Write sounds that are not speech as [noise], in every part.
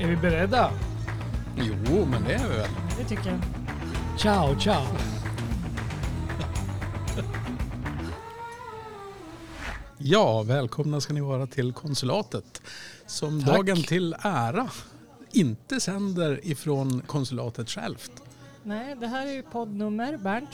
Är vi beredda? Jo, men det är vi väl. Det tycker jag. Ciao, ciao. [laughs] Ja, välkomna ska ni vara till konsulatet. Som Tack. dagen till ära inte sänder ifrån konsulatet självt. Nej, det här är ju poddnummer, Bernt.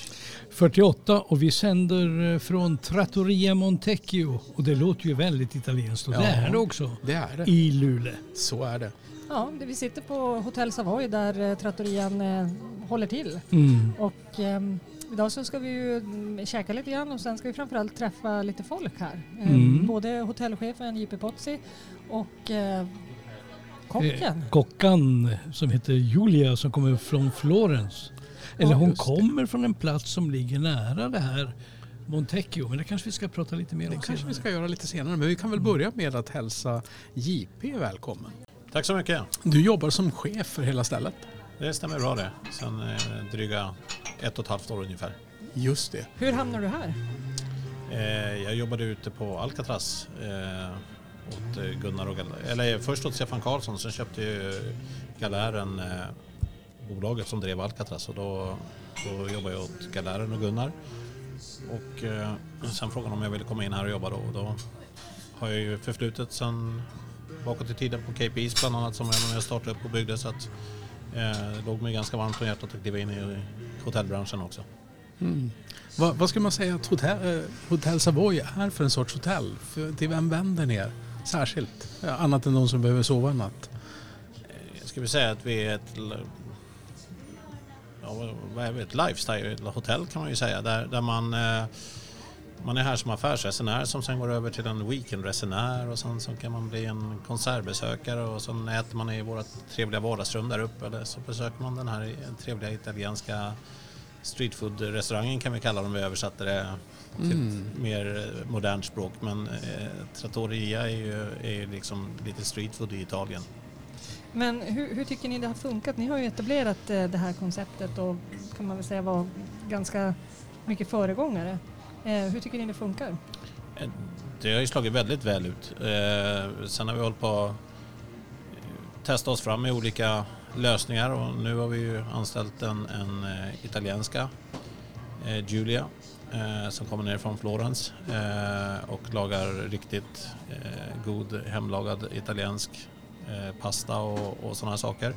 48 och vi sänder eh, från Trattoria Montecchio och det låter ju väldigt italienskt och det Ja. är det också Det är det. i Luleå. Så är det. Ja, det- vi sitter på Hotell Savoy där eh, trattorian eh, håller till. Mm. Och ehm, idag så ska vi ju mm, käka lite grann och sen ska vi framförallt träffa lite folk här. Eh, Mm. Både hotellchefen JP Pozzi och eh, Eh, kocken. Kockan som heter Julia som kommer från Florens. Eller Ja, hon just det. kommer från en plats som ligger nära det här Montecchio. Men det kanske vi ska prata lite mer Det om kanske vi ska göra lite senare. Men vi kan väl börja med att hälsa JP välkommen. Tack så mycket. Du jobbar som chef för hela stället. Det stämmer bra det. Sen eh, dryga ett och ett halvt år ungefär. Just det. Hur hamnar du här? Eh, jag jobbade ute på Alcatraz eh, åt Gunnar och Gal- eller först åt Stefan Karlsson, sen köpte ju Galären bolaget som drev Alcatraz och då, då jobbade jag åt Galären och Gunnar. Och sen frågade de om jag ville komma in här och jobba då och då har jag ju förflutet sen bakåt i tiden på KPIs bland annat som jag var med och startade upp och byggde så att eh, det låg mig ganska varmt om hjärtat att kliva in i hotellbranschen också. Mm. Vad, vad skulle man säga att hotell, eh, hotell Savoy är för en sorts hotell? För, till vem vänder ni er särskilt? Ja, annat än de som behöver sova en natt. Jag skulle säga att vi är ett, ja, vad är vi? ett lifestyle-hotell kan man ju säga. Där, där man, eh, man är här som affärsresenär som sen går över till en weekendresenär och sen så kan man bli en konsertbesökare och sen äter man i vårt trevliga vardagsrum där uppe eller så besöker man den här trevliga italienska streetfood-restaurangen kan vi kalla dem, vi översatte det till Mm. ett mer modernt språk. Men eh, Trattoria är ju, är ju liksom lite streetfood i Italien. Men hur, hur tycker ni det har funkat? Ni har ju etablerat eh, det här konceptet och kan man väl säga var ganska mycket föregångare. Eh, hur tycker ni det funkar? Eh, det har ju slagit väldigt väl ut. Eh, sen har vi hållit på att eh, testa oss fram med olika lösningar och nu har vi ju anställt en, en eh, italienska, eh, Giulia, eh, som kommer ner från Florens eh, och lagar riktigt eh, god hemlagad italiensk eh, pasta och, och sådana saker.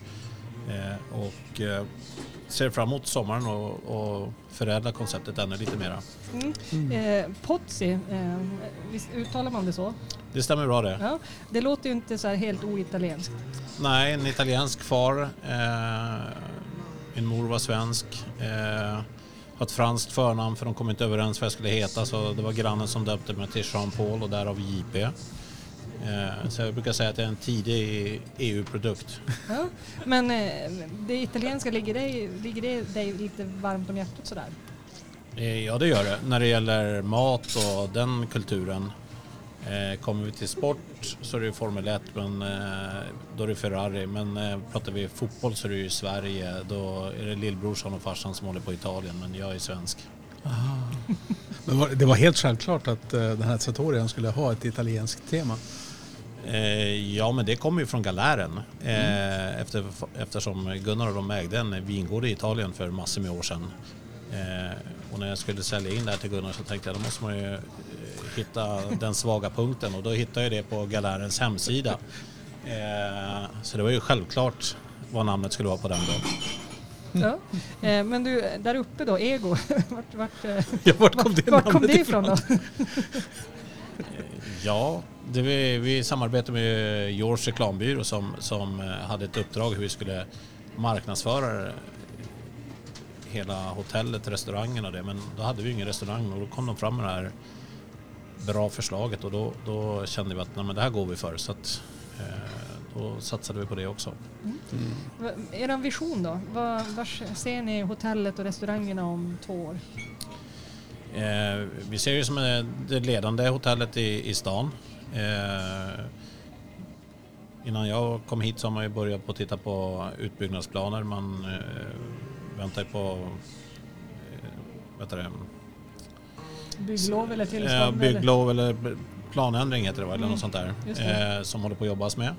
Eh, och eh, ser fram emot sommaren och, och förädla konceptet ännu lite mera. Mm. Eh, Pozzi, eh, visst uttalar man det så? Det stämmer bra det. Ja, det låter ju inte så här helt oitalienskt. Nej, en italiensk far. Eh, min mor var svensk. Eh, har ett franskt förnamn för de kom inte överens vad jag skulle heta så det var grannen som döpte mig till Jean-Paul och därav JP. Eh, så jag brukar säga att jag är en tidig EU-produkt. Ja. Men eh, det italienska, ligger det, ligger det dig lite varmt om hjärtat sådär? Eh, ja, det gör det. När det gäller mat och den kulturen. Kommer vi till sport så är det ju Formel 1, men då är det Ferrari. Men pratar vi fotboll så är det ju Sverige. Då är det lillbrorsan och farsan som håller på Italien, men jag är svensk. Men det var helt självklart att den här Trattorian skulle ha ett italienskt tema. Eh, ja, men det kommer ju från Galären. Eh, efter, eftersom Gunnar och de ägde en vingård i Italien för massor med år sedan. Eh, och när jag skulle sälja in det här till Gunnar så tänkte jag då måste man ju hitta den svaga punkten och då hittade jag det på Galärens hemsida. Så det var ju självklart vad namnet skulle vara på den då. Ja. Men du, där uppe då, Ego, [laughs] vart, vart, Ja, vart kom det vart kom det ifrån då? [laughs] Ja, det vi, vi samarbetade med George reklambyrå som, som eh, hade ett uppdrag hur vi skulle marknadsföra hela hotellet, restaurangen och det. Men då hade vi ingen restaurang och då kom de fram med det här bra förslaget och då, då kände vi att nej, men det här går vi för. Så att, eh, då satsade vi på det också. Va- Er vision då? Var, var ser ni hotellet och restaurangerna om två år? Eh, vi ser det som eh, det ledande hotellet i, i stan. Eh, innan jag kom hit så har man ju börjat på att titta på utbyggnadsplaner. Man eh, väntar ju på eh, det? Bygglov eller Eh, tillstånd? eller? bygglov eller planändring heter det va? Eller Mm, något sånt där. Eh, som håller på att jobbas med.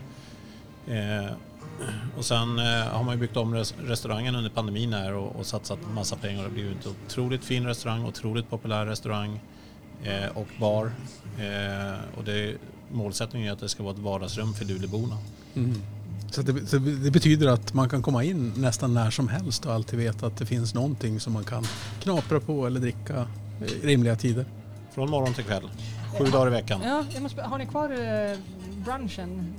Eh, Och sen eh, har man ju byggt om res- restaurangen under pandemin här och, och satsat massa pengar. Det har blivit en otroligt fin restaurang, otroligt populär restaurang eh, och bar. Eh, och det, målsättningen är att det ska vara ett vardagsrum för Luleåborna. Mm. Så det, så det betyder att man kan komma in nästan när som helst och alltid veta att det finns någonting som man kan knapra på eller dricka i rimliga tider. Från morgon till kväll, sju dagar i veckan. Ja, jag måste, har ni kvar eh, brunchen?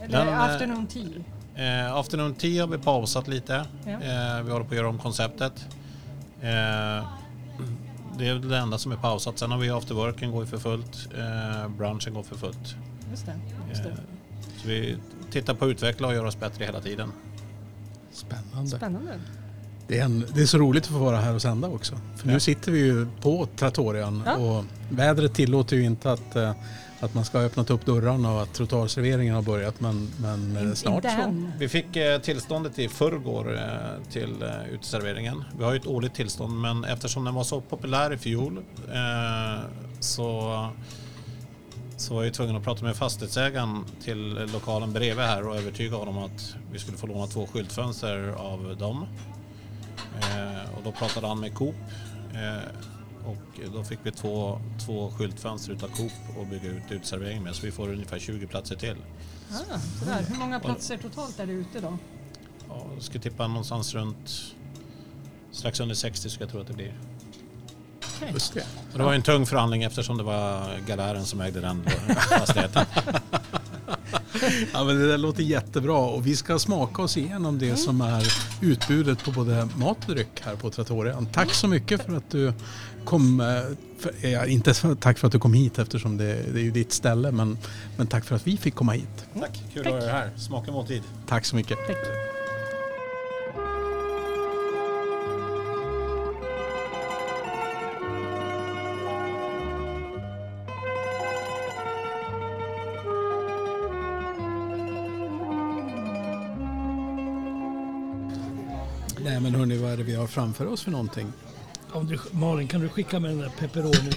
Eller Den, eh, afternoon tea? Eh, afternoon tea har vi pausat lite. Ja. Eh, vi håller på att göra om konceptet. Eh, det är det enda som är pausat. Sen har vi afterworken går för fullt. Eh, brunchen går för fullt. Just det. Just Eh, det. så vi tittar på att utveckla och göra oss bättre hela tiden. Spännande. Spännande. Det är, en, det är så roligt att få vara här och sända också. För nu Ja. sitter vi ju på Trattorian Ja. och vädret tillåter ju inte att, eh, att man ska ha öppnat upp dörrarna och att trottoarserveringen har börjat men, men eh, In- snart inte så. Vi fick eh, tillståndet i förrgår eh, till eh, uteserveringen. Vi har ju ett årligt tillstånd men eftersom den var så populär i fjol eh, så, så var jag tvungen att prata med fastighetsägaren till lokalen bredvid här och övertyga honom att vi skulle få låna två skyltfönster av dem. Eh, och då pratade han med Coop eh, och då fick vi två, två skyltfönster utav Coop och bygga ut uteserveringen med så vi får ungefär 20 platser till. Ah, sådär. Hur många platser totalt är det ute då? Ja, jag skulle tippa någonstans runt strax under 60 ska jag tro att det blir. Just det. Och det var en tung förhandling eftersom det var Galären som ägde den [laughs] fastigheten. Ja, men det där låter jättebra och vi ska smaka oss igenom det som är utbudet på både mat och dryck här på Trattorian. Tack så mycket för att du kom, eh, för, ja, inte så- tack för att du kom hit eftersom det, det är ju ditt ställe, men, men tack för att vi fick komma hit. Tack, kul att ha er här. Smaka måltid. Tack så mycket. Tack. Nej men hörni, vad är det vi har framför oss för någonting? Om du, Malin, kan du skicka med den där pepperoni,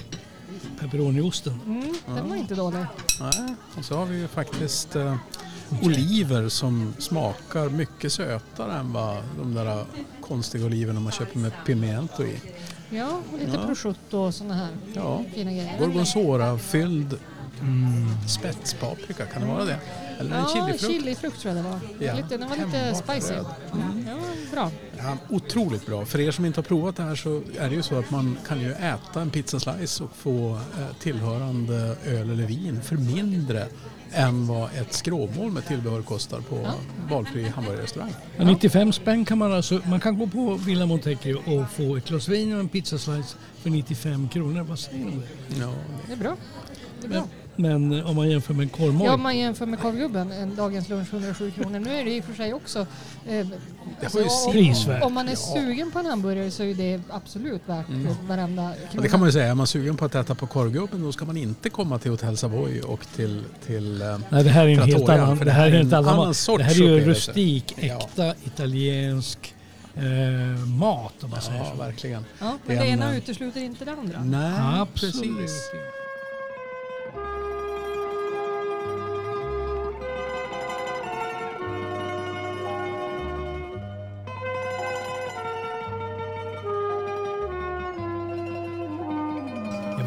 pepperoniosten? Mm, den var inte dålig. Nej, och så har vi ju faktiskt eh, oliver som smakar mycket sötare än vad de där konstiga oliverna man köper med pimiento i. Ja, och lite Ja. prosciutto och sådana här Ja, fina grejer. gorgonzola-fylld spetspaprika, kan det vara det? Eller en Ja, chilifrukt? chilifrukt tror jag det var. Ja, Lite, den var lite spicy. röd. Ja, bra. Ja, otroligt bra. För er som inte har provat det här så är det ju så att man kan ju äta en pizzaslice och få eh, tillhörande öl eller vin för mindre än vad ett skråmål med tillbehör kostar på Ja. valfri hamburgerrestaurang. Ja, 95 spänn kan man alltså, man kan gå på Villa Montecchio och få ett glas vin och en pizzaslice för 95 kronor. Vad säger du om det? Ja, Det är bra. Det är bra. Men eh, om man jämför med en korvmoj. Ja, om man jämför med korvgubben, en dagens lunch 107 kronor. Nu är det i och för sig också... Eh, det ju om-. Om man är Ja. sugen på en hamburgare så är det absolut värt Mm. varenda Ja, krona. det kan man ju säga. Är man sugen på att äta på korvgubben då ska man inte komma till Hotell Savoy och till, till eh, Nej, det här är en helt annan. för Det här är en annan annan sorts Det här är ju rustik, Ja. äkta italiensk eh, mat om man säger Ja, så. verkligen. Ja, Det men det en, ena eh, utesluter inte det andra. Nej, Absolut. precis.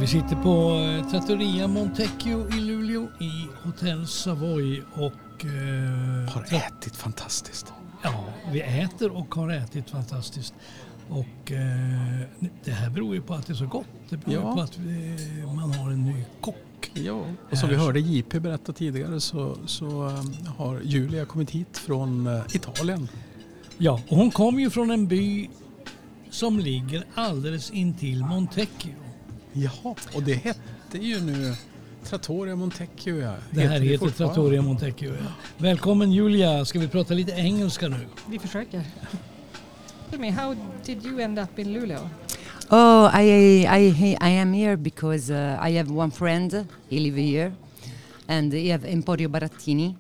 Sitter på eh, Trattoria Montecchio i Luleå i Hotell Savoy och eh, Har ätit fantastiskt. ja, vi äter och har ätit fantastiskt. Och eh, det här beror ju på att det är så gott. Det beror Ja. på att vi, man har en ny kock. Ja, och som vi hörde JP berätta tidigare så, så eh, har Julia kommit hit från eh, Italien. Ja, och hon kom ju från en by som ligger alldeles intill Montecchio. Jaha, och det hette ju nu Trattoria Montecchio. Ja. Det här heter fortfarande. Trattoria Montecchio. Ja. Välkommen Julia, ska vi prata lite engelska nu? Vi försöker. Tell me, how did you end up in Luleå? Oh, I, I, I am here because uh, I have one friend. He live here, and he have Emporio Barattini.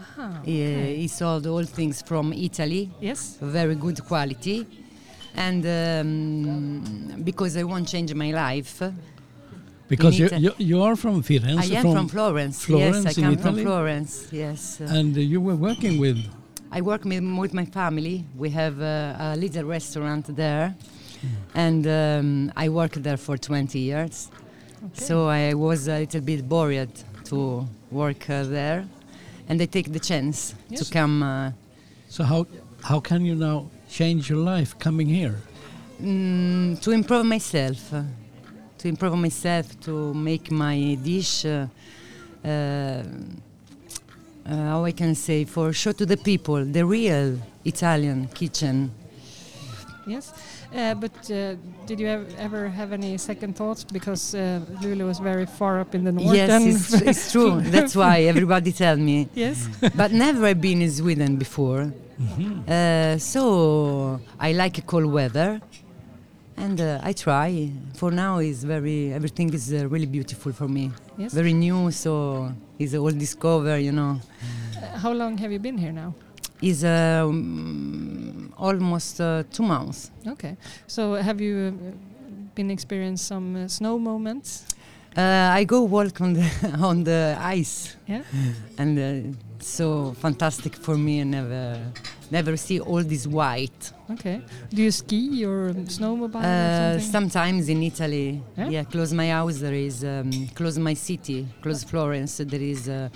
Aha, He, he sold all things from Italy, Yes. very good quality. And um, because I want to change my life, Because you, you, you are from Firenze, I am from, Florence. Florence yes, I in come Italy? from Florence. Yes. uh, and you were working with I work with, with my family. We have uh, a little restaurant there, and um, I worked there for 20 years. Okay. So I was a little bit bored to work uh, there, and I take the chance Yes. to come uh, So how how can you now change your life coming here? mm, to improve myself, to improve myself, to make my dish. Uh, uh, uh, how I can say for show to the people the real Italian kitchen. Yes, uh, but uh, did you ev- ever have any second thoughts because uh, Luleå is very far up in the north? yes, and- it's, [laughs] it's true. That's why everybody tell me. yes. But never I've been in Sweden before. Uh, so I like cold weather, and uh, I try. For now, is very everything is uh, really beautiful for me. Yes. Very new, so it's all discover. You know, Uh, how long have you been here now? is um, almost uh, two months. Okay. So have you uh, been experiencing some uh, snow moments? Uh, I go walk on the [laughs] on the ice, Yeah. and uh, so fantastic for me. and never never see all this white. Okay. Do you ski or snowmobile or Uh, something? sometimes in Italy, Yeah? yeah. close my house there is um, close my city, close Florence. There is uh,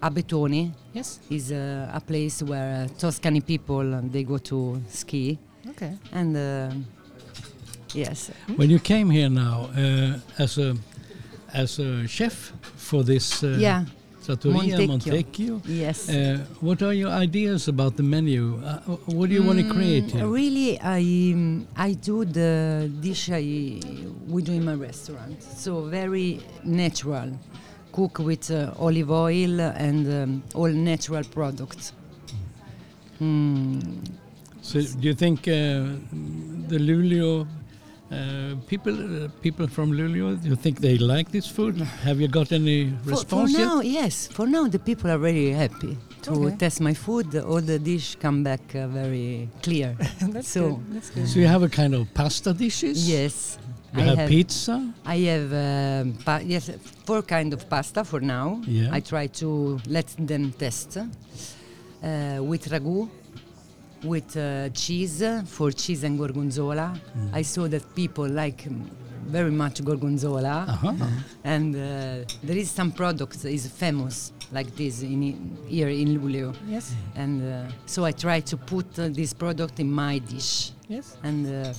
Abetone, yes. is uh, a place where uh, Tuscany people uh, they go to ski, Okay. and uh, yes, When you came here now uh, as a as a chef for this uh, yeah, trattoria Montecchio. Montecchio, yes. uh, what are your ideas about the menu? Uh, what do you want to create Mm, here? Really, I um, I do the dish I we do in my restaurant. So very natural, cook with uh, olive oil and um, all natural products. Mm, So do you think uh, the Luleå uh, people uh, people from Luleå, do you think they like this food? Have you got any for, for response yet? now, yes. For now, the people are very happy to Okay. test my food. All the dish come back uh, very clear. [laughs] That's So- good. That's good. So you have a kind of pasta dishes? yes. You have, pizza? I have um, pa- yes four kind of pasta for now. Yeah. I try to let them test uh, with ragu, with uh, cheese for cheese and gorgonzola. Mm. I saw that people like very much gorgonzola, Uh-huh. and uh, there is some products is famous like this in i- here in Luleå, Yes. and uh, so I try to put uh, this product in my dish, Yes. and uh,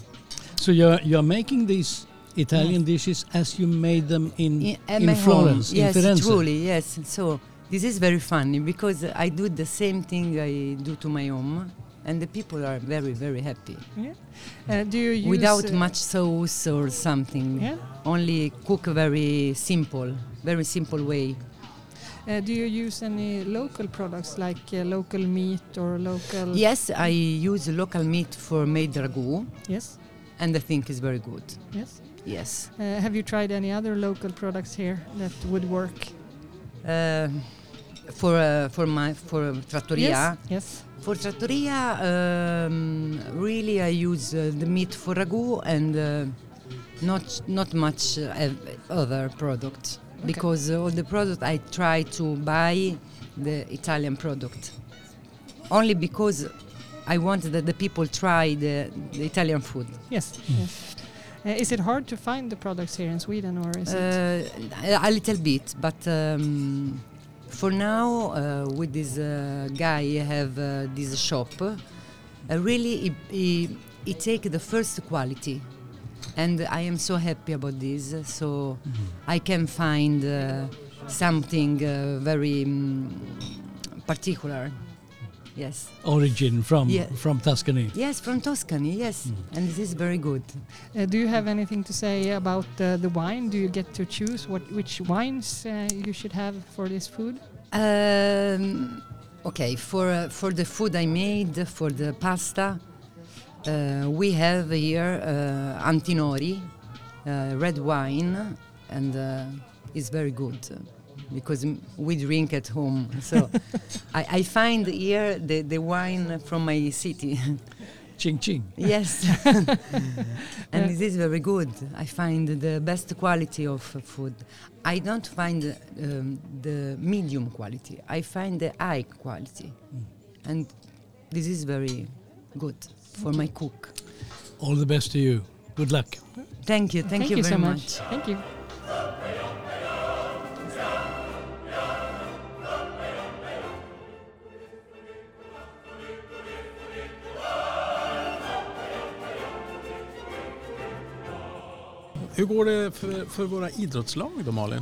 So you're you're making these Italian dishes as you made them in in, at in my Florence, home. Yes, in Firenze. truly, yes. So this is very funny because I do the same thing I do to my home, and the people are very, very happy. Yeah. Uh, do you use Without uh, much sauce or something. Yeah. Only cook very simple, very simple way. Uh, do you use any local products like uh, local meat or local? Yes, I use local meat for made ragu, Yes. and I think it's very good. Yes. Yes. Uh, have you tried any other local products here that would work? Uh, for uh, for my for trattoria. Yes. Yes. For trattoria, um, really I use uh, the meat for ragu and uh, not not much uh, ev- other products because all the product I try to buy the Italian product only because I want that the people try the, the Italian food. Yes. yes. Uh, is it hard to find the products here in Sweden, or is it? Uh, a little bit, but um, for now, uh, with this uh, guy, I have uh, this shop. Uh, really, he, he, he take the first quality, and I am so happy about this. So I can find uh, something uh, very um, particular. Yes, Origin from Yeah. from Tuscany. yes, from Tuscany. Yes, and this is very good. Uh, do you have anything to say about uh, the wine? Do you get to choose what which wines uh, you should have for this food? Um, okay, for uh, for the food I made for the pasta, uh, we have here uh, Antinori, uh, red wine, and uh, it's very good because we drink at home. So [laughs] I, I find here the, the wine from my city. [laughs] Ching ching. yes, [laughs] [laughs] and this is very good. I find the best quality of food. I don't find um, the medium quality. I find the high quality, and this is very good for my cook. All the best to you. Good luck. Thank you, thank, you, very so much. much. Thank you. Hur går det för, för våra idrottslag då Malin?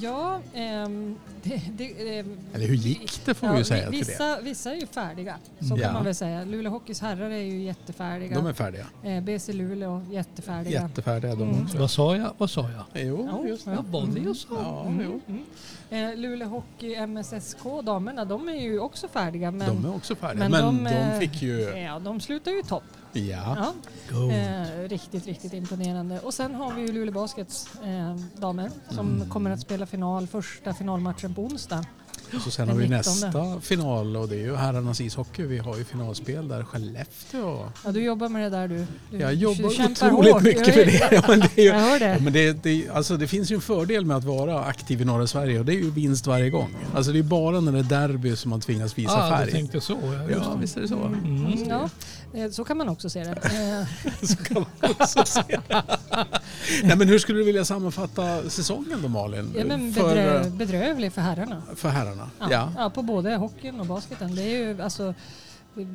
Ja, ehm, det, det, ehm, Eller hur gick det får vi ju säga till det. vissa, vissa är ju färdiga, så Ja. kan man väl säga. Luleå Hockeys herrar är ju jättefärdiga. De är färdiga. Eh, BC Luleå jättefärdiga. Jättefärdiga de Mm. också. Vad sa jag? Vad sa jag? Jo, Ja, just det. ja. Vad var det jag sa? Ja, Mm, jo. mm. Eh, Luleå Hockey MSSK, damerna, de är ju också färdiga. Men, De är också färdiga. men Men, de, de, eh, fick ju... ja, de slutar ju i topp. Ja. Ja. Eh, riktigt, riktigt imponerande. Och sen har vi ju Luleå Baskets eh, damer som Mm. kommer att spela final, första finalmatchen på onsdag. Och så sen har vi 19. nästa final och det är ju herrarnas ishockey. Vi har ju finalspel där Skellefteå. Ja, du jobbar med det där du. du Jag du jobbar otroligt hårt. mycket vet- det. [laughs] Ja, men det, är ju, Jag hör det. ja, men det, det, alltså det finns ju en fördel med att vara aktiv i norra Sverige och det är ju vinst varje gång. Alltså det är bara när det är derby som man tvingas visa ah, du färg. tänkte så. Ja, Ja, det. visst är det så. Mm. Mm, ja, så kan man också se det. [laughs] Eh, så kan man också se. [laughs] Nej, men hur skulle du vilja sammanfatta säsongen då Malin? ja, men för, bedrö, bedrövlig för herrarna. för herrarna? Ja, Ja. ja. på både hockeyn och basketen. Det är ju alltså eh,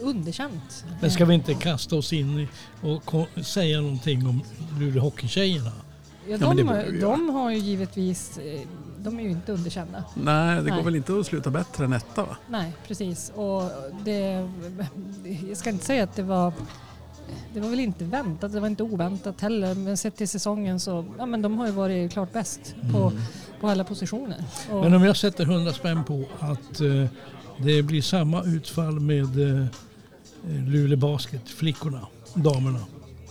underkänt. Men ska vi inte kasta oss in och säga någonting om Luleå Hockeytjejerna? Ja, Ja, det de, vi de har ju givetvis, eh, de är ju inte underkända. Nej, det går Nej. väl inte att sluta bättre än etta va? Nej, precis. Och det, jag ska inte säga att det var det var väl inte väntat, det var inte oväntat heller. Men sett till säsongen så, ja men de har ju varit klart bäst på, på alla positioner. Och, Men om jag sätter 100 spänn på att eh, det blir samma utfall med eh, Luleå Basket, flickorna, damerna.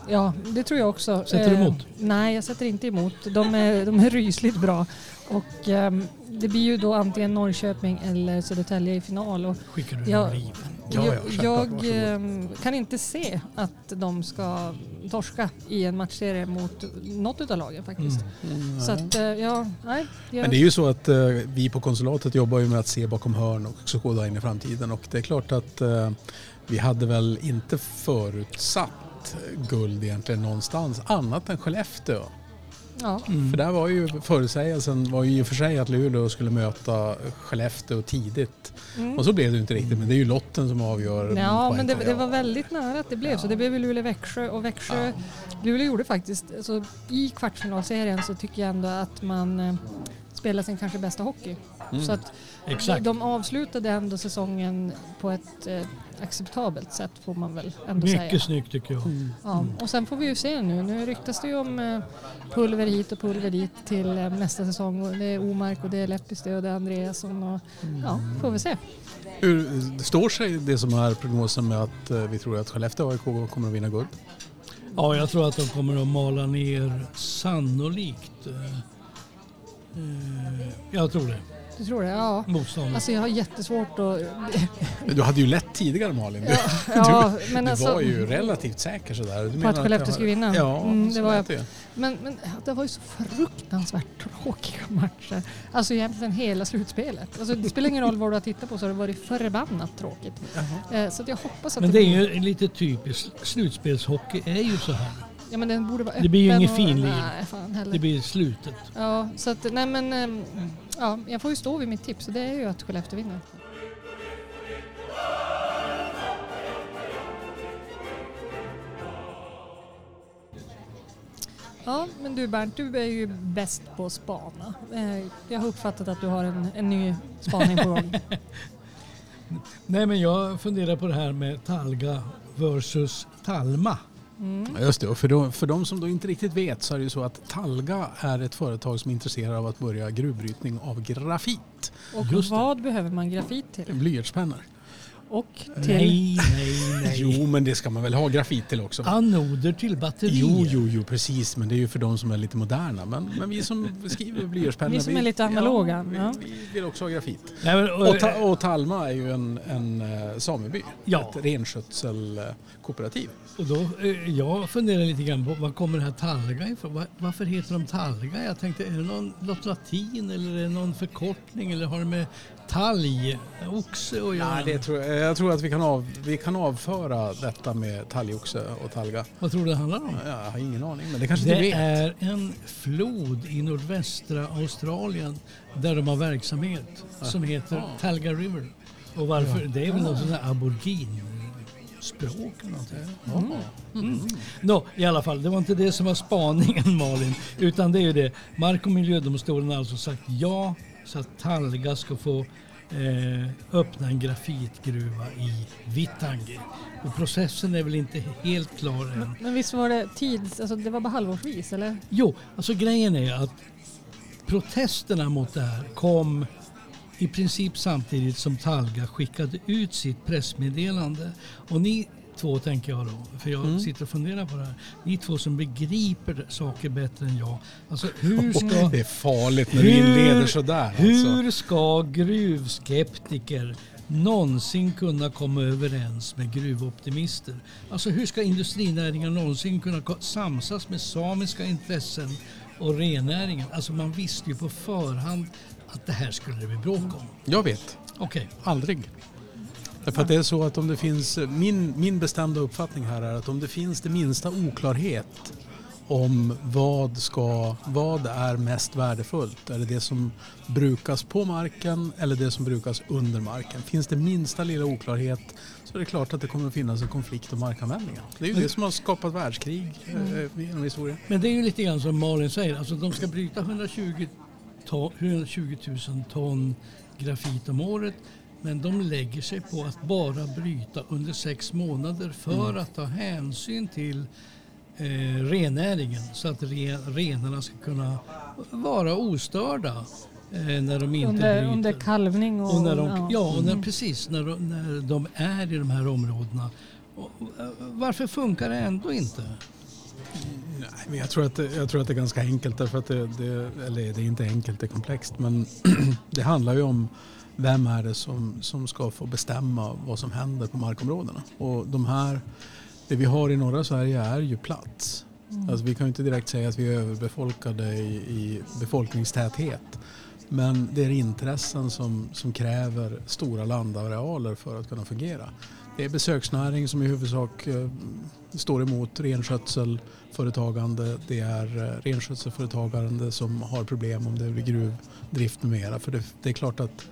ja, det tror jag också. Sätter du Eh, emot? Nej, jag sätter inte emot. De är, de är rysligt bra. Och ehm, det blir ju då antingen Norrköping eller Södertälje i final. Och Skickar du Ja. en riv? Ja, ja, jag jag ehm, kan inte se att de ska torska i en matchserie mot något av lagen faktiskt. Mm. Så att, eh, ja, nej. Jag, Men det är ju så att eh, vi på konsulatet jobbar ju med att se bakom hörn och också skåda in i framtiden och det är klart att eh, vi hade väl inte förutsatt guld egentligen någonstans annat än Skellefteå. Ja. Mm. För där var ju förutsägelsen var ju i och för sig att Luleå skulle möta Skellefteå tidigt. Mm. Och så blev det inte riktigt men det är ju lotten som avgör. Ja, men det, det var väldigt nära att det blev så. Det blev ju Luleå-Växjö och Växjö, Luleå gjorde faktiskt, alltså, i kvartsfinalserien så tycker jag ändå att man eh, spelar sin kanske bästa hockey. Mm. Så att Exakt. de avslutade ändå säsongen på ett eh, acceptabelt sätt får man väl ändå säga. Mycket snyggt tycker jag. Ja, och sen får vi ju se nu. Nu ryktas det ju om eh, pulver hit och pulver dit till eh, nästa säsong. Och det är Omark och det är Lepistö och det är Andreasson och ja, får vi se. Hur står sig det som är prognosen med att eh, vi tror att Skellefteå AIK kommer att vinna guld? Ja, jag tror att de kommer att mala ner sannolikt. eh, eh, jag tror det. Du tror det? Ja. Motståndet. Alltså jag har jättesvårt att... Du hade ju lätt tidigare Malin. Du, Ja, men du alltså, var ju relativt säker sådär. Du På menar att Skellefteå skulle vinna? Ja, Mm, det så var jag. det. Men, men det var ju så fruktansvärt tråkiga matcher. Alltså egentligen hela slutspelet. Alltså, det spelar ingen roll vad du har tittat på så har det varit förbannat tråkigt. Eh, så att jag hoppas att Men det är blir- ju lite typiskt. Slutspelshockey är ju så här. Ja men den borde vara öppen. Det blir ju ingen och- finlir. Nej, fan heller. Det blir slutet. Ja, så att, nej men, ehm, ja, jag får ju stå vid mitt tips och det är ju att Skellefteå vinner. Ja, men du Bernt, du är ju bäst på att spana. Eh, Jag har uppfattat att du har en, en ny spaning på gång. [laughs] Nej men jag funderar på det här med Talga versus Talma. Mm. Just det, och för de, för de som då inte riktigt vet så är det ju så att Talga är ett företag som är intresserade av att börja gruvbrytning av grafit. Och Just det. vad behöver man grafit till? Blyertspennor. Och till... Nej, nej, nej. Jo, men det ska man väl ha grafit till också? Anoder till batterier. Jo, jo, jo, precis. Men det är ju för de som är lite moderna. Men, men vi som skriver blyertspennor. Vi som är lite analoga, Ja, vi, vi vill också ha grafit. Nej, men, Och, ta, och Talma är ju en, en eh, sameby. Ja. Ett renskötselkooperativ. och då, eh, jag funderar lite grann på var kommer det här Talga ifrån? Var, varför heter de Talga? Jag tänkte, är det någon, något latin eller är det någon förkortning eller har det med talgoxe att göra? Nej, det tror jag, jag tror att vi kan, av, vi kan avföra detta med talgoxe och talga. Vad tror du det handlar om? Jag har ingen aning, men det kanske Det du vet. är en flod i nordvästra Australien där de har verksamhet som heter Talga River. Och varför? Det är väl något sånt där aborigin språk eller någonting. Mm. Nå, i alla fall, det var inte det som var spaningen Malin, utan det är ju det. Mark och miljödomstolen har alltså sagt ja så att Talga ska få eh, öppna en grafitgruva i Vittangi. Och processen är väl inte helt klar än. Men visst var det tids, alltså det var bara halvårsvis eller? Jo, alltså grejen är att protesterna mot det här kom i princip samtidigt som Talga skickade ut sitt pressmeddelande. Och ni två tänker jag då, för jag sitter och funderar på det här. Ni två som begriper saker bättre än jag. Alltså hur [laughs] ska, Det är farligt när du inleder sådär. Alltså. hur ska gruvskeptiker någonsin kunna komma överens med gruvoptimister? Alltså hur ska industrinäringen någonsin kunna samsas med samiska intressen och rennäringen? Alltså man visste ju på förhand att det här skulle det bli bråk om. Jag vet, Okej, aldrig. Därför att det är så att om det finns, min, min bestämda uppfattning här är att om det finns det minsta oklarhet om vad, ska, vad är mest värdefullt. Är det det som brukas på marken eller det som brukas under marken? Finns det minsta lilla oklarhet så är det klart att det kommer att finnas en konflikt om markanvändningen. Det är ju det som har skapat världskrig eh, genom historien. men det är ju lite grann som Malin säger. Alltså de ska bryta 120, ton, 120 000 ton grafit om året. Men de lägger sig på att bara bryta under sex månader för att ta hänsyn till eh, rennäringen så att re, renarna ska kunna vara ostörda eh, när de inte Under, bryter. under kalvning och... Och när de, ja, och när, Mm. precis när de, när de är i de här områdena. Och, och, varför funkar det ändå inte? Nej, men jag, tror att det, jag tror att det är ganska enkelt. Därför att det, det, eller det är inte enkelt, det är komplext. Men [clears throat] det handlar ju om vem är det som, som ska få bestämma vad som händer på markområdena. Och de här, det vi har i norra Sverige är ju plats. Alltså vi kan inte direkt säga att vi är överbefolkade i, i befolkningstäthet. Men det är intressen som, som kräver stora landarealer för att kunna fungera. Det är besöksnäring som i huvudsak eh, står emot renskötselföretagande. Det är eh, renskötselföretagande som har problem om det blir gruvdrift med mera. För det, det är klart att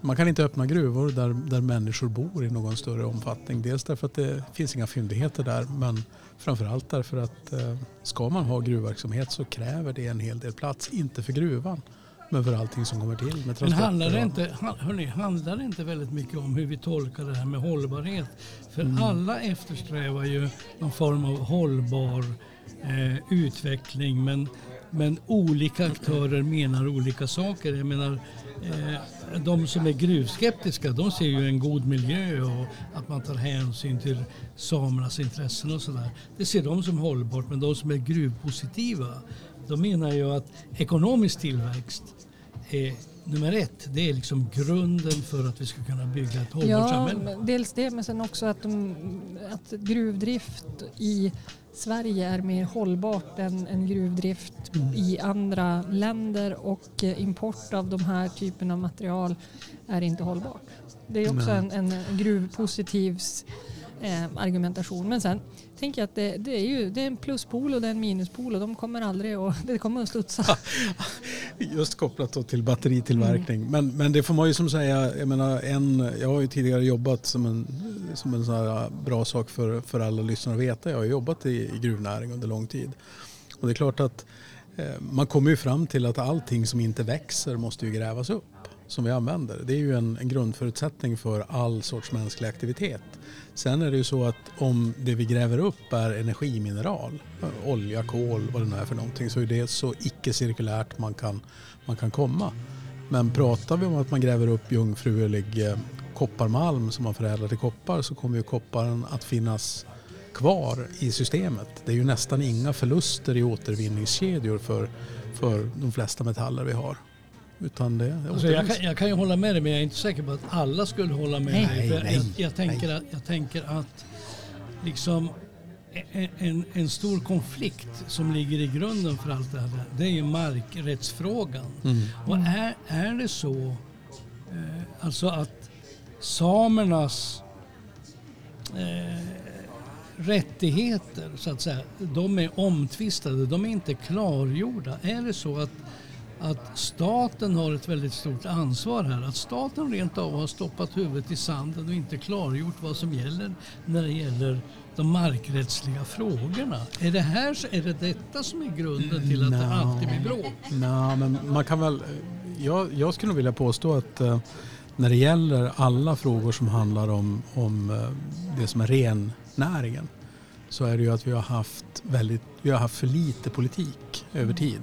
man kan inte öppna gruvor där, där människor bor i någon större omfattning. Dels därför att det finns inga fyndigheter där men framförallt därför att eh, ska man ha gruvverksamhet så kräver det en hel del plats. Inte för gruvan men för allting som kommer till med Men handlar det, inte, hörni, handlar det inte väldigt mycket om hur vi tolkar det här med hållbarhet? För Mm. alla eftersträvar ju någon form av hållbar eh, utveckling men, men olika aktörer menar olika saker. Jag menar, eh, de som är gruvskeptiska de ser ju en god miljö och att man tar hänsyn till samernas intressen och sådär. Det ser de som hållbart men de som är gruvpositiva de menar ju att ekonomisk tillväxt är nummer ett. Det är liksom grunden för att vi ska kunna bygga ett hållbart Ja, samhälle. dels det men sen också att, de, att gruvdrift i Sverige är mer hållbart än, än gruvdrift Mm. i andra länder och eh, import av de här typen av material är inte hållbart. Det är också en, en gruvpositivs eh, argumentation. Men sen tänker jag att det, det, är ju det är en pluspol och det är en minuspol och de kommer aldrig att, [laughs] det kommer att studsa. [laughs] Just kopplat då till batteritillverkning. Men, men det får man ju som säga, jag menar en, jag har ju tidigare jobbat som en, som en sån här bra sak för, för alla lyssnare att veta. Jag har jobbat i, i gruvnäring under lång tid. Och det är klart att eh, man kommer ju fram till att allting som inte växer måste ju grävas upp som vi använder. Det är ju en, en grundförutsättning för all sorts mänsklig aktivitet. Sen är det ju så att om det vi gräver upp är energimineral, olja, kol, vad det nu är för någonting, så är det så icke-cirkulärt man kan, man kan komma. Men pratar vi om att man gräver upp jungfrulig eh, kopparmalm som man förädlar till koppar så kommer ju kopparen att finnas kvar i systemet. Det är ju nästan inga förluster i återvinningskedjor för, för de flesta metaller vi har. Utan det Alltså jag, kan, jag kan ju hålla med dig men jag är inte säker på att alla skulle hålla med Nej, dig. Nej, jag, jag, tänker nej. att, jag tänker att liksom en, en stor konflikt som ligger i grunden för allt det här. Det är ju markrättsfrågan. Mm. Och är, är det så eh, alltså att samernas eh, rättigheter så att säga, de är omtvistade, de är inte klargjorda. Är det så att, att staten har ett väldigt stort ansvar här? Att staten rent av har stoppat huvudet i sanden och inte klargjort vad som gäller när det gäller de markrättsliga frågorna. Är det, här, är det detta som är grunden till att det alltid blir bråk? Nej, men man kan väl... Jag, jag skulle nog vilja påstå att eh, när det gäller alla frågor som handlar om, om eh, det som är rennäringen så är det ju att vi har haft, väldigt, vi har haft för lite politik över tid.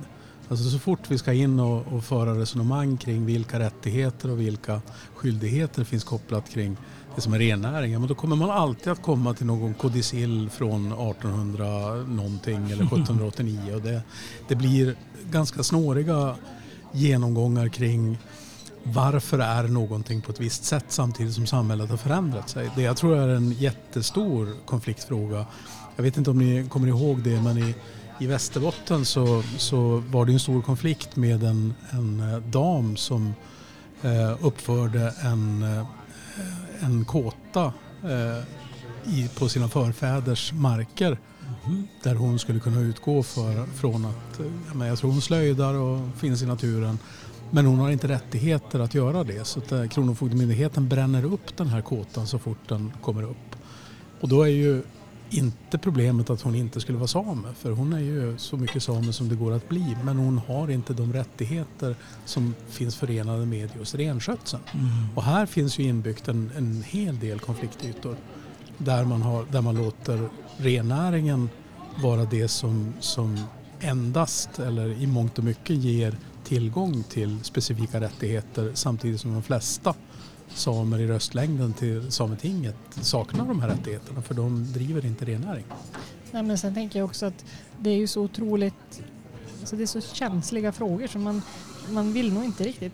Alltså så fort vi ska in och, och föra resonemang kring vilka rättigheter och vilka skyldigheter finns kopplat kring det som är rennäringen, men då kommer man alltid att komma till någon kodicill från 1800 någonting eller [laughs] 1789 och det, det blir ganska snåriga genomgångar kring varför är någonting på ett visst sätt samtidigt som samhället har förändrat sig. Det jag tror är en jättestor konfliktfråga. Jag vet inte om ni kommer ihåg det men i, i Västerbotten så, så var det en stor konflikt med en, en eh, dam som eh, uppförde en, eh, en kåta eh, i, på sina förfäders marker där hon skulle kunna utgå för, från att, eh, jag tror hon slöjdar och finns i naturen. Men hon har inte rättigheter att göra det så att Kronofogdemyndigheten bränner upp den här kåtan så fort den kommer upp. Och då är ju inte problemet att hon inte skulle vara same för hon är ju så mycket same som det går att bli men hon har inte de rättigheter som finns förenade med just renskötseln. Och här finns ju inbyggt en, en hel del konfliktytor där man, har, där man låter rennäringen vara det som, som endast eller i mångt och mycket ger tillgång till specifika rättigheter samtidigt som de flesta samer i röstlängden till Sametinget saknar de här rättigheterna för de driver inte rennäring. Nej, men sen tänker jag också att det är ju så otroligt, alltså det är så känsliga frågor som man, man vill nog inte riktigt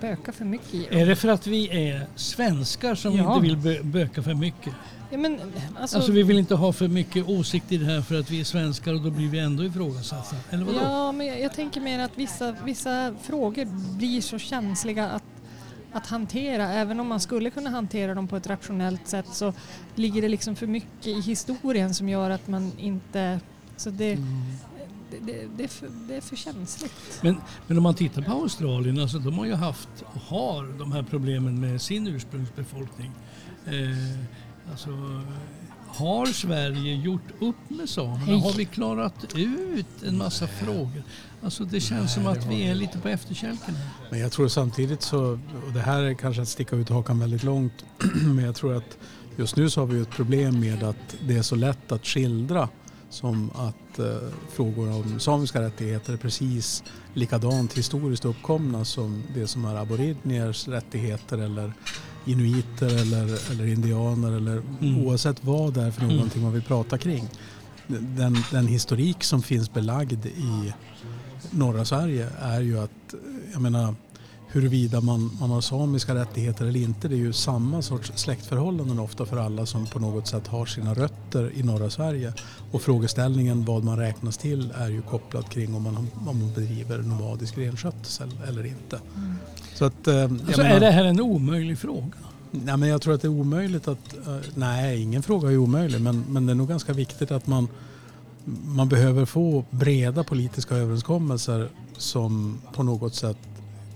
böka för mycket i. Är det för att vi är svenskar som Ja. inte vill bö- böka för mycket? Ja, men, alltså, Alltså vi vill inte ha för mycket åsikt i det här för att vi är svenskar och då blir vi ändå ifrågasatta. Eller vadå? Ja, men jag, jag tänker mer att vissa, vissa frågor blir så känsliga att, att hantera. Även om man skulle kunna hantera dem på ett rationellt sätt så ligger det liksom för mycket i historien som gör att man inte... Så det, Mm. det, det, det, är, för, det är för känsligt. Men, men om man tittar på Australien, alltså de har ju haft och har de här problemen med sin ursprungsbefolkning. Eh, alltså, har Sverige gjort upp med samerna? Nej. Har vi klarat ut en massa frågor? Alltså det känns som att vi är lite på efterkälken. Men jag tror samtidigt så, och det här är kanske att sticka ut hakan väldigt långt, [clears throat] men jag tror att just nu så har vi ett problem med att det är så lätt att skildra som att eh, frågor om samiska rättigheter är precis likadant historiskt uppkomna som det som är aboriginiers rättigheter eller inuiter eller, eller indianer eller Mm. oavsett vad det är för Mm. någonting man vill prata kring. Den, den historik som finns belagd i norra Sverige är ju att, jag menar, huruvida man, man har samiska rättigheter eller inte, det är ju samma sorts släktförhållanden ofta för alla som på något sätt har sina rötter i norra Sverige. Och frågeställningen vad man räknas till är ju kopplat kring om man, om man bedriver nomadisk renskötsel eller inte. Så att, eh, Alltså menar- är det här en omöjlig fråga? Nej, men jag tror att det är omöjligt att... eh, nej, ingen fråga är omöjlig men, men det är nog ganska viktigt att man, man behöver få breda politiska överenskommelser som på något sätt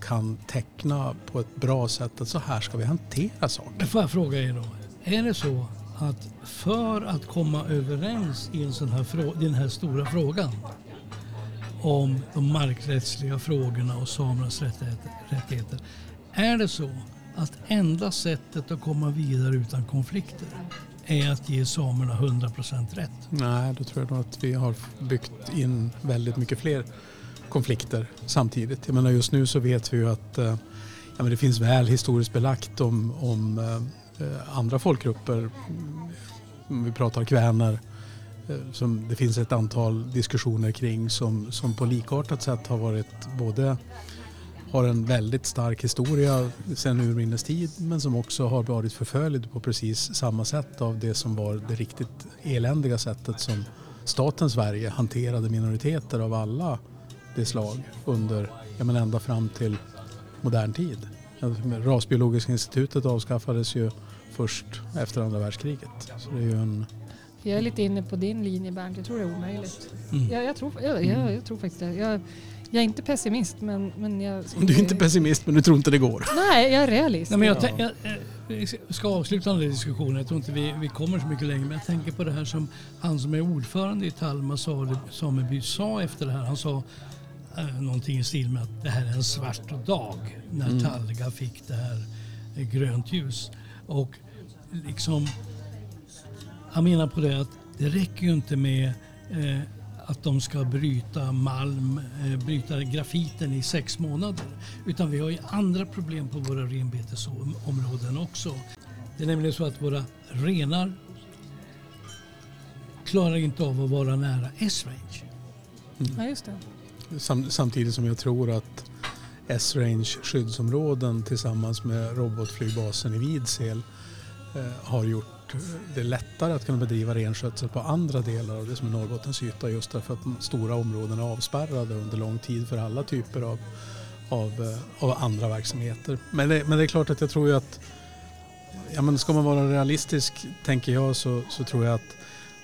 kan teckna på ett bra sätt att så här ska vi hantera saker. Får jag fråga er då. Är det så att för att komma överens i en sån här frå- den här stora frågan om de markrättsliga frågorna och samernas rättigheter. Är det så att enda sättet att komma vidare utan konflikter är att ge samerna 100% rätt? Nej, då tror jag nog att vi har byggt in väldigt mycket fler konflikter samtidigt. Jag menar just nu så vet vi ju att eh, ja, men det finns väl historiskt belagt om, om eh, eh andra folkgrupper. Mm, om vi pratar kväner. eh, Som det finns ett antal diskussioner kring som, som på likartat sätt har varit både har en väldigt stark historia sedan urminnes tid men som också har varit förföljd på precis samma sätt av det som var det riktigt eländiga sättet som staten Sverige hanterade minoriteter av alla slag under, ja men ända fram till modern tid. Rasbiologiska institutet avskaffades ju först efter andra världskriget. Så det är ju en... Jag är lite inne på din linje Bernt, jag tror det är omöjligt. Mm. Jag, jag, tror, jag, jag, jag tror faktiskt det. Jag, jag är inte pessimist men, men jag... Du är inte pessimist men du tror inte det går? Nej, jag är realist. Nej, men jag, jag, jag ska avsluta den här diskussionen. Jag tror inte vi, vi kommer så mycket längre. Men jag tänker på det här som han som är ordförande i Talma sameby sa efter det här. Han sa eh, någonting i stil med att det här är en svart dag när Mm. Talga fick det här eh, grönt ljus. Och liksom, han menar på det att det räcker ju inte med eh, att de ska bryta malm, eh, bryta grafiten i sex månader. Utan vi har ju andra problem på våra renbetesområden också. Det är nämligen så att våra renar klarar inte av att vara nära S-range. Ja, just det. Sam, samtidigt som jag tror att S-range skyddsområden tillsammans med robotflygbasen i Vidsel eh, har gjort det lättare att kunna bedriva renskötsel på andra delar av det som är Norrbottens yta just därför att de stora områden är avspärrade under lång tid för alla typer av, av, eh, av andra verksamheter. Men det, men det är klart att jag tror ju att ja, men ska man vara realistisk tänker jag så, så tror jag att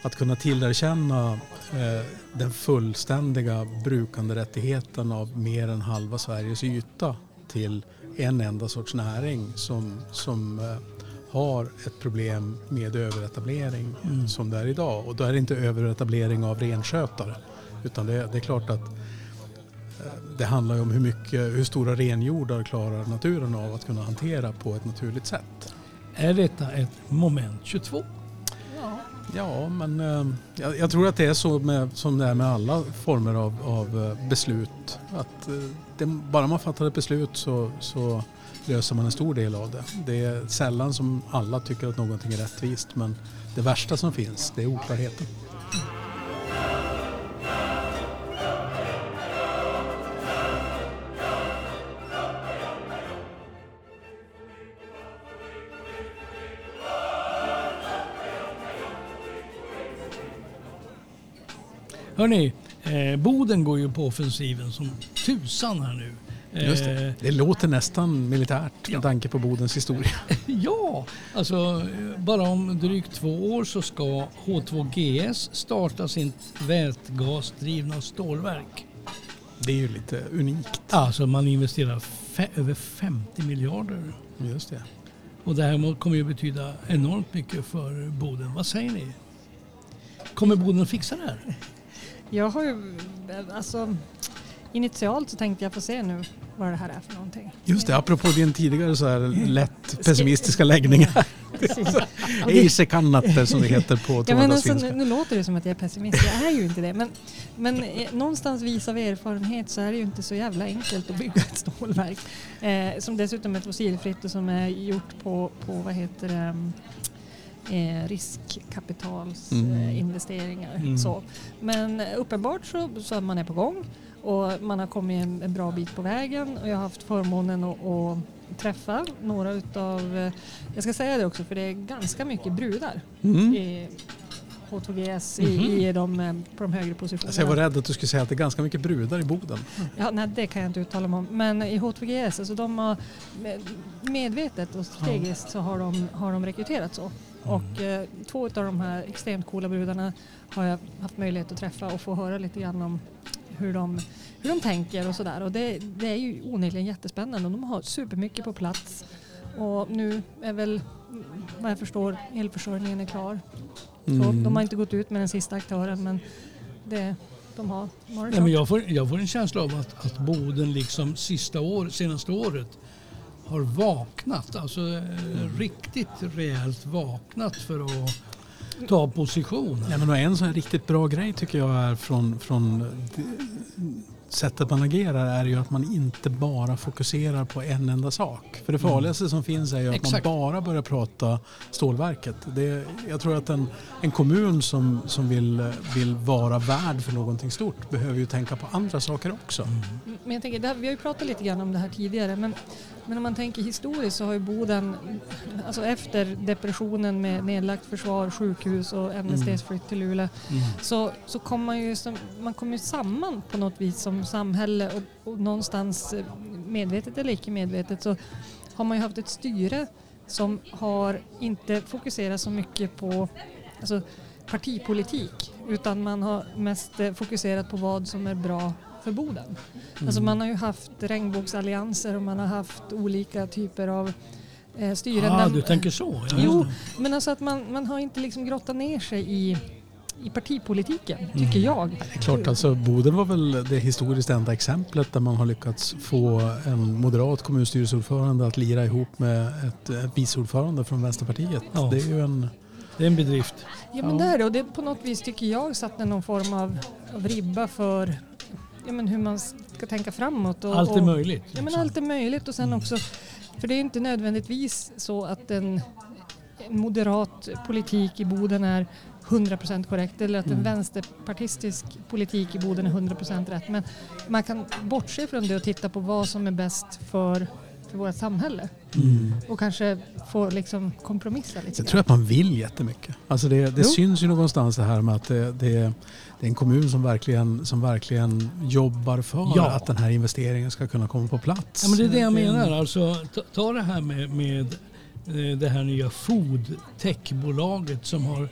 att kunna tillerkänna eh, den fullständiga brukanderättigheten av mer än halva Sveriges yta till en enda sorts näring som, som eh, har ett problem med överetablering Mm. som det är idag. Och då är det inte överetablering av renskötare utan det, det är klart att eh, det handlar ju om hur, mycket, hur stora renjordar klarar naturen av att kunna hantera på ett naturligt sätt. Är detta ett moment 22? Ja. Men eh, jag, jag tror att det är så med, som det är med alla former av, av eh, beslut. Att eh, det, bara man fattar ett beslut så, så löser man en stor del av det. Det är sällan som alla tycker att någonting är rättvist men det värsta som finns det är oklarheten. Hörni, eh, Boden går ju på offensiven som tusan här nu. Just det. Eh, det låter nästan militärt Ja. med tanke på Bodens historia. [laughs] Ja, alltså eh, bara om drygt två år så ska H2GS starta sitt vätgasdrivna stålverk. Det är ju lite unikt. Alltså man investerar över 50 miljarder. Just det. Och det här kommer ju betyda enormt mycket för Boden. Vad säger ni? Kommer Boden att fixa det här? Jag har ju, alltså initialt så tänkte jag få se nu vad det här är för någonting. Just det, apropå din tidigare så här lätt pessimistiska läggningar. Precis. [laughs] Eisekannatter som det heter på Ja, men alltså, nu, nu låter det som att jag är pessimist, jag är ju inte det. Men, men eh, någonstans vis av erfarenhet så är det ju inte så jävla enkelt att bygga ett stålverk. Eh, som dessutom är fossilfritt och som är gjort på, på vad heter det, eh, riskkapitalsinvesteringar. Mm. Mm. så. Men uppenbart så, så man är på gång och man har kommit en, en bra bit på vägen och jag har haft förmånen att, att träffa några utav, eh, jag ska säga det också för det är ganska mycket brudar Mm. i H2GS Mhm. i, i de, eh, på de högre positionerna. Alltså jag var rädd att du skulle säga att det är ganska mycket brudar i Boden. Ja, nej, det kan jag inte uttala mig om. Men i H2GS, alltså de har med- medvetet och strategiskt så har de, har de rekryterat så. Och eh, två av de här extremt coola brudarna har jag haft möjlighet att träffa och få höra lite grann om hur de, hur de tänker och sådär. Och det, det är ju onekligen jättespännande och de har supermycket på plats. Och nu är väl, vad jag förstår, elförsörjningen är klar. Så Mm. de har inte gått ut med den sista aktören men det, de har, de har det Nej, men jag, får, jag får en känsla av att, att Boden liksom sista år, senaste året har vaknat. Alltså eh, riktigt rejält vaknat för att ta position. Ja, men en sån här riktigt bra grej tycker jag är från, från sättet man agerar är ju att man inte bara fokuserar på en enda sak. För det farligaste som finns är ju att Exakt. man bara börjar prata stålverket. Det, jag tror att en, en kommun som, som vill, vill vara värd för någonting stort behöver ju tänka på andra saker också. Men jag tänker, det här, vi har ju pratat lite grann om det här tidigare, men, men om man tänker historiskt så har ju Boden, alltså efter depressionen med nedlagt försvar, sjukhus och NSDs flytt till Luleå, så, så kom man ju som, man kom ju samman på något vis som samhälle och, och någonstans eh, medvetet eller icke medvetet så har man ju haft ett styre som har inte fokuserat så mycket på alltså, partipolitik utan man har mest eh, fokuserat på vad som är bra för Boden. Alltså man har ju haft regnbågsallianser och man har haft olika typer av eh, styren. Ah, du tänker så? Ja, Jo, men alltså att man, man har inte liksom grottat ner sig i, i partipolitiken, tycker jag. Det är klart, alltså Boden var väl det historiskt enda exemplet där man har lyckats få en moderat kommunstyrelseordförande att lira ihop med ett, ett vice ordförande från Vänsterpartiet. Ja. Det är ju en... Det är en bedrift. Ja men det är det och det på något vis tycker jag satte någon form av, av ribba för ja, men hur man ska tänka framåt. Och, Allt är och, möjligt. Ja men liksom. allt är möjligt och sen också, för det är inte nödvändigtvis så att en, en moderat politik i Boden är 100% korrekt eller att en vänsterpartistisk politik i Boden är 100% rätt. Men man kan bortse från det och titta på vad som är bäst för, för vårt samhälle Mm. och kanske få liksom kompromissa lite Jag tror att man vill jättemycket. Alltså det, det syns ju någonstans det här med att det, det, det är en kommun som verkligen, som verkligen jobbar för Ja. att den här investeringen ska kunna komma på plats. Ja, men det är det jag menar. Alltså, ta, ta det här med, med eh, det här nya foodtechbolaget som har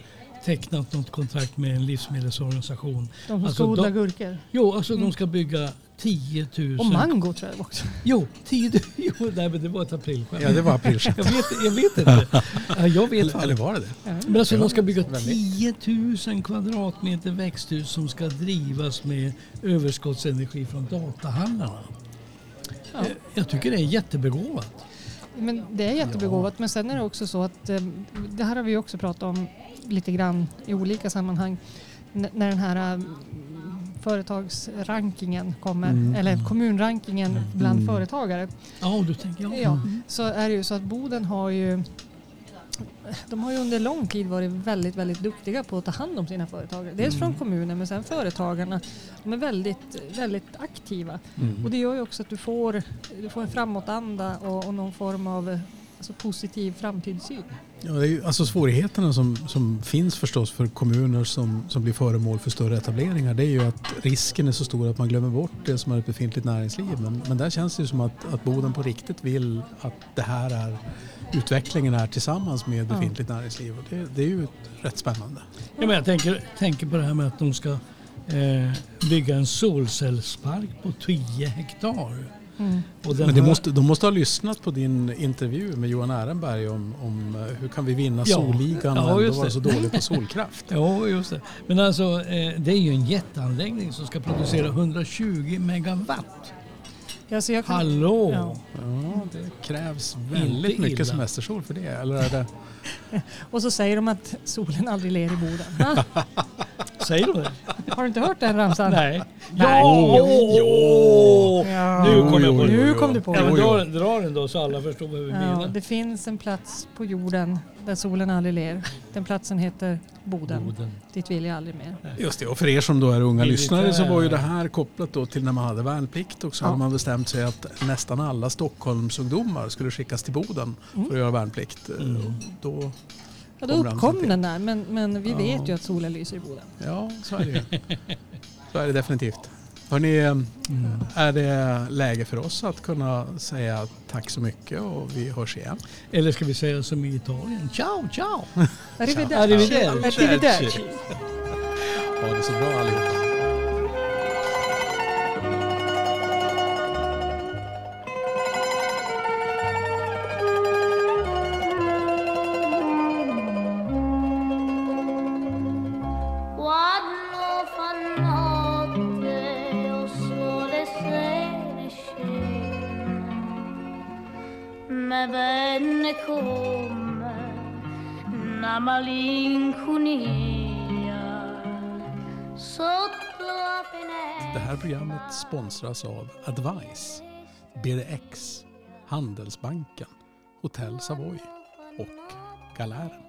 tecknat något kontrakt med en livsmedelsorganisation. De som Alltså, ska odla de- gurkor. Jo, alltså Mm. de ska bygga 10 000... Och mango tror jag också. Jo, 10 000... [laughs] Jo, nej, men det var ett aprilskämt. Ja, det var aprilskämt. [laughs] Jag vet, jag vet inte. [laughs] Ja, jag vet Eller, eller var det det? Men alltså Ja, de ska bygga väldigt. 10 000 kvadratmeter växthus som ska drivas med överskottsenergi från datahallarna. Ja. Eh, Jag tycker det är jättebegåvat. Men det är jättebegåvat. Men sen är det också så att eh, det här har vi också pratat om lite grann i olika sammanhang. N- när den här eh, företagsrankingen kommer, Mm. eller kommunrankingen bland Mm. företagare. Ja, du tänker ja. Ja, så är det ju så att Boden har ju de har ju under lång tid varit väldigt, väldigt duktiga på att ta hand om sina företagare. Dels från kommunen men sen företagarna. De är väldigt, väldigt aktiva. Mm. Och det gör ju också att du får, du får en framåtanda och, och någon form av alltså, positiv framtidssyn. Ja, det är ju, alltså svårigheterna som, som finns förstås för kommuner som, som blir föremål för större etableringar det är ju att risken är så stor att man glömmer bort det som är ett befintligt näringsliv. Men, men där känns det ju som att, att Boden på riktigt vill att det här är utvecklingen är tillsammans med befintligt näringsliv. Och det, det är ju rätt spännande. Ja, men jag tänker, tänker på det här med att de ska eh, bygga en solcellspark på 10 hektar. Mm. Och den Men det måste, de måste ha lyssnat på din intervju med Johan Ehrenberg om, om eh, hur kan vi vinna Ja. solligan Ja, vara det. så dåligt på solkraft. [laughs] Ja, just det. Men alltså, eh, det är ju en jätteanläggning som ska producera 120 megawatt. Ja, så jag kan, Hallå! Ja. Ja, det krävs väldigt Inte mycket illa. semestersol för det. Eller är det [laughs] Och så säger de att solen aldrig ler i Boden. [laughs] Säger du det? Har du inte hört den ramsan? Nej. Nej. Ja! Jo. Ja. Nu kom jag på det. Nu kom du på Ja, det. dra, dra den då så alla förstår vad vi Ja, menar. det finns en plats på jorden där solen aldrig ler. Den platsen heter Boden. Boden. Dit vill jag aldrig mer. Just det, och för er som då är unga Militär. lyssnare så var ju det här kopplat då till när man hade värnplikt och så Ja. hade man bestämt sig att nästan alla Stockholmsungdomar skulle skickas till Boden Mm. för att göra värnplikt. Mm. Då, Ja, då uppkom den där, men, men vi Ja. vet ju att solen lyser i Boden. ja, så är det ju. [laughs] Så är det definitivt. Hörrni, är det läge för oss att kunna säga tack så mycket och vi hörs igen? Eller ska vi säga som i Italien? Ciao, ciao! Arrivederci. Arrivederci. Arrivederci. Ha det så bra allihopa. Programmet sponsras av Advice, BDX, Handelsbanken, Hotell Savoy och Galären.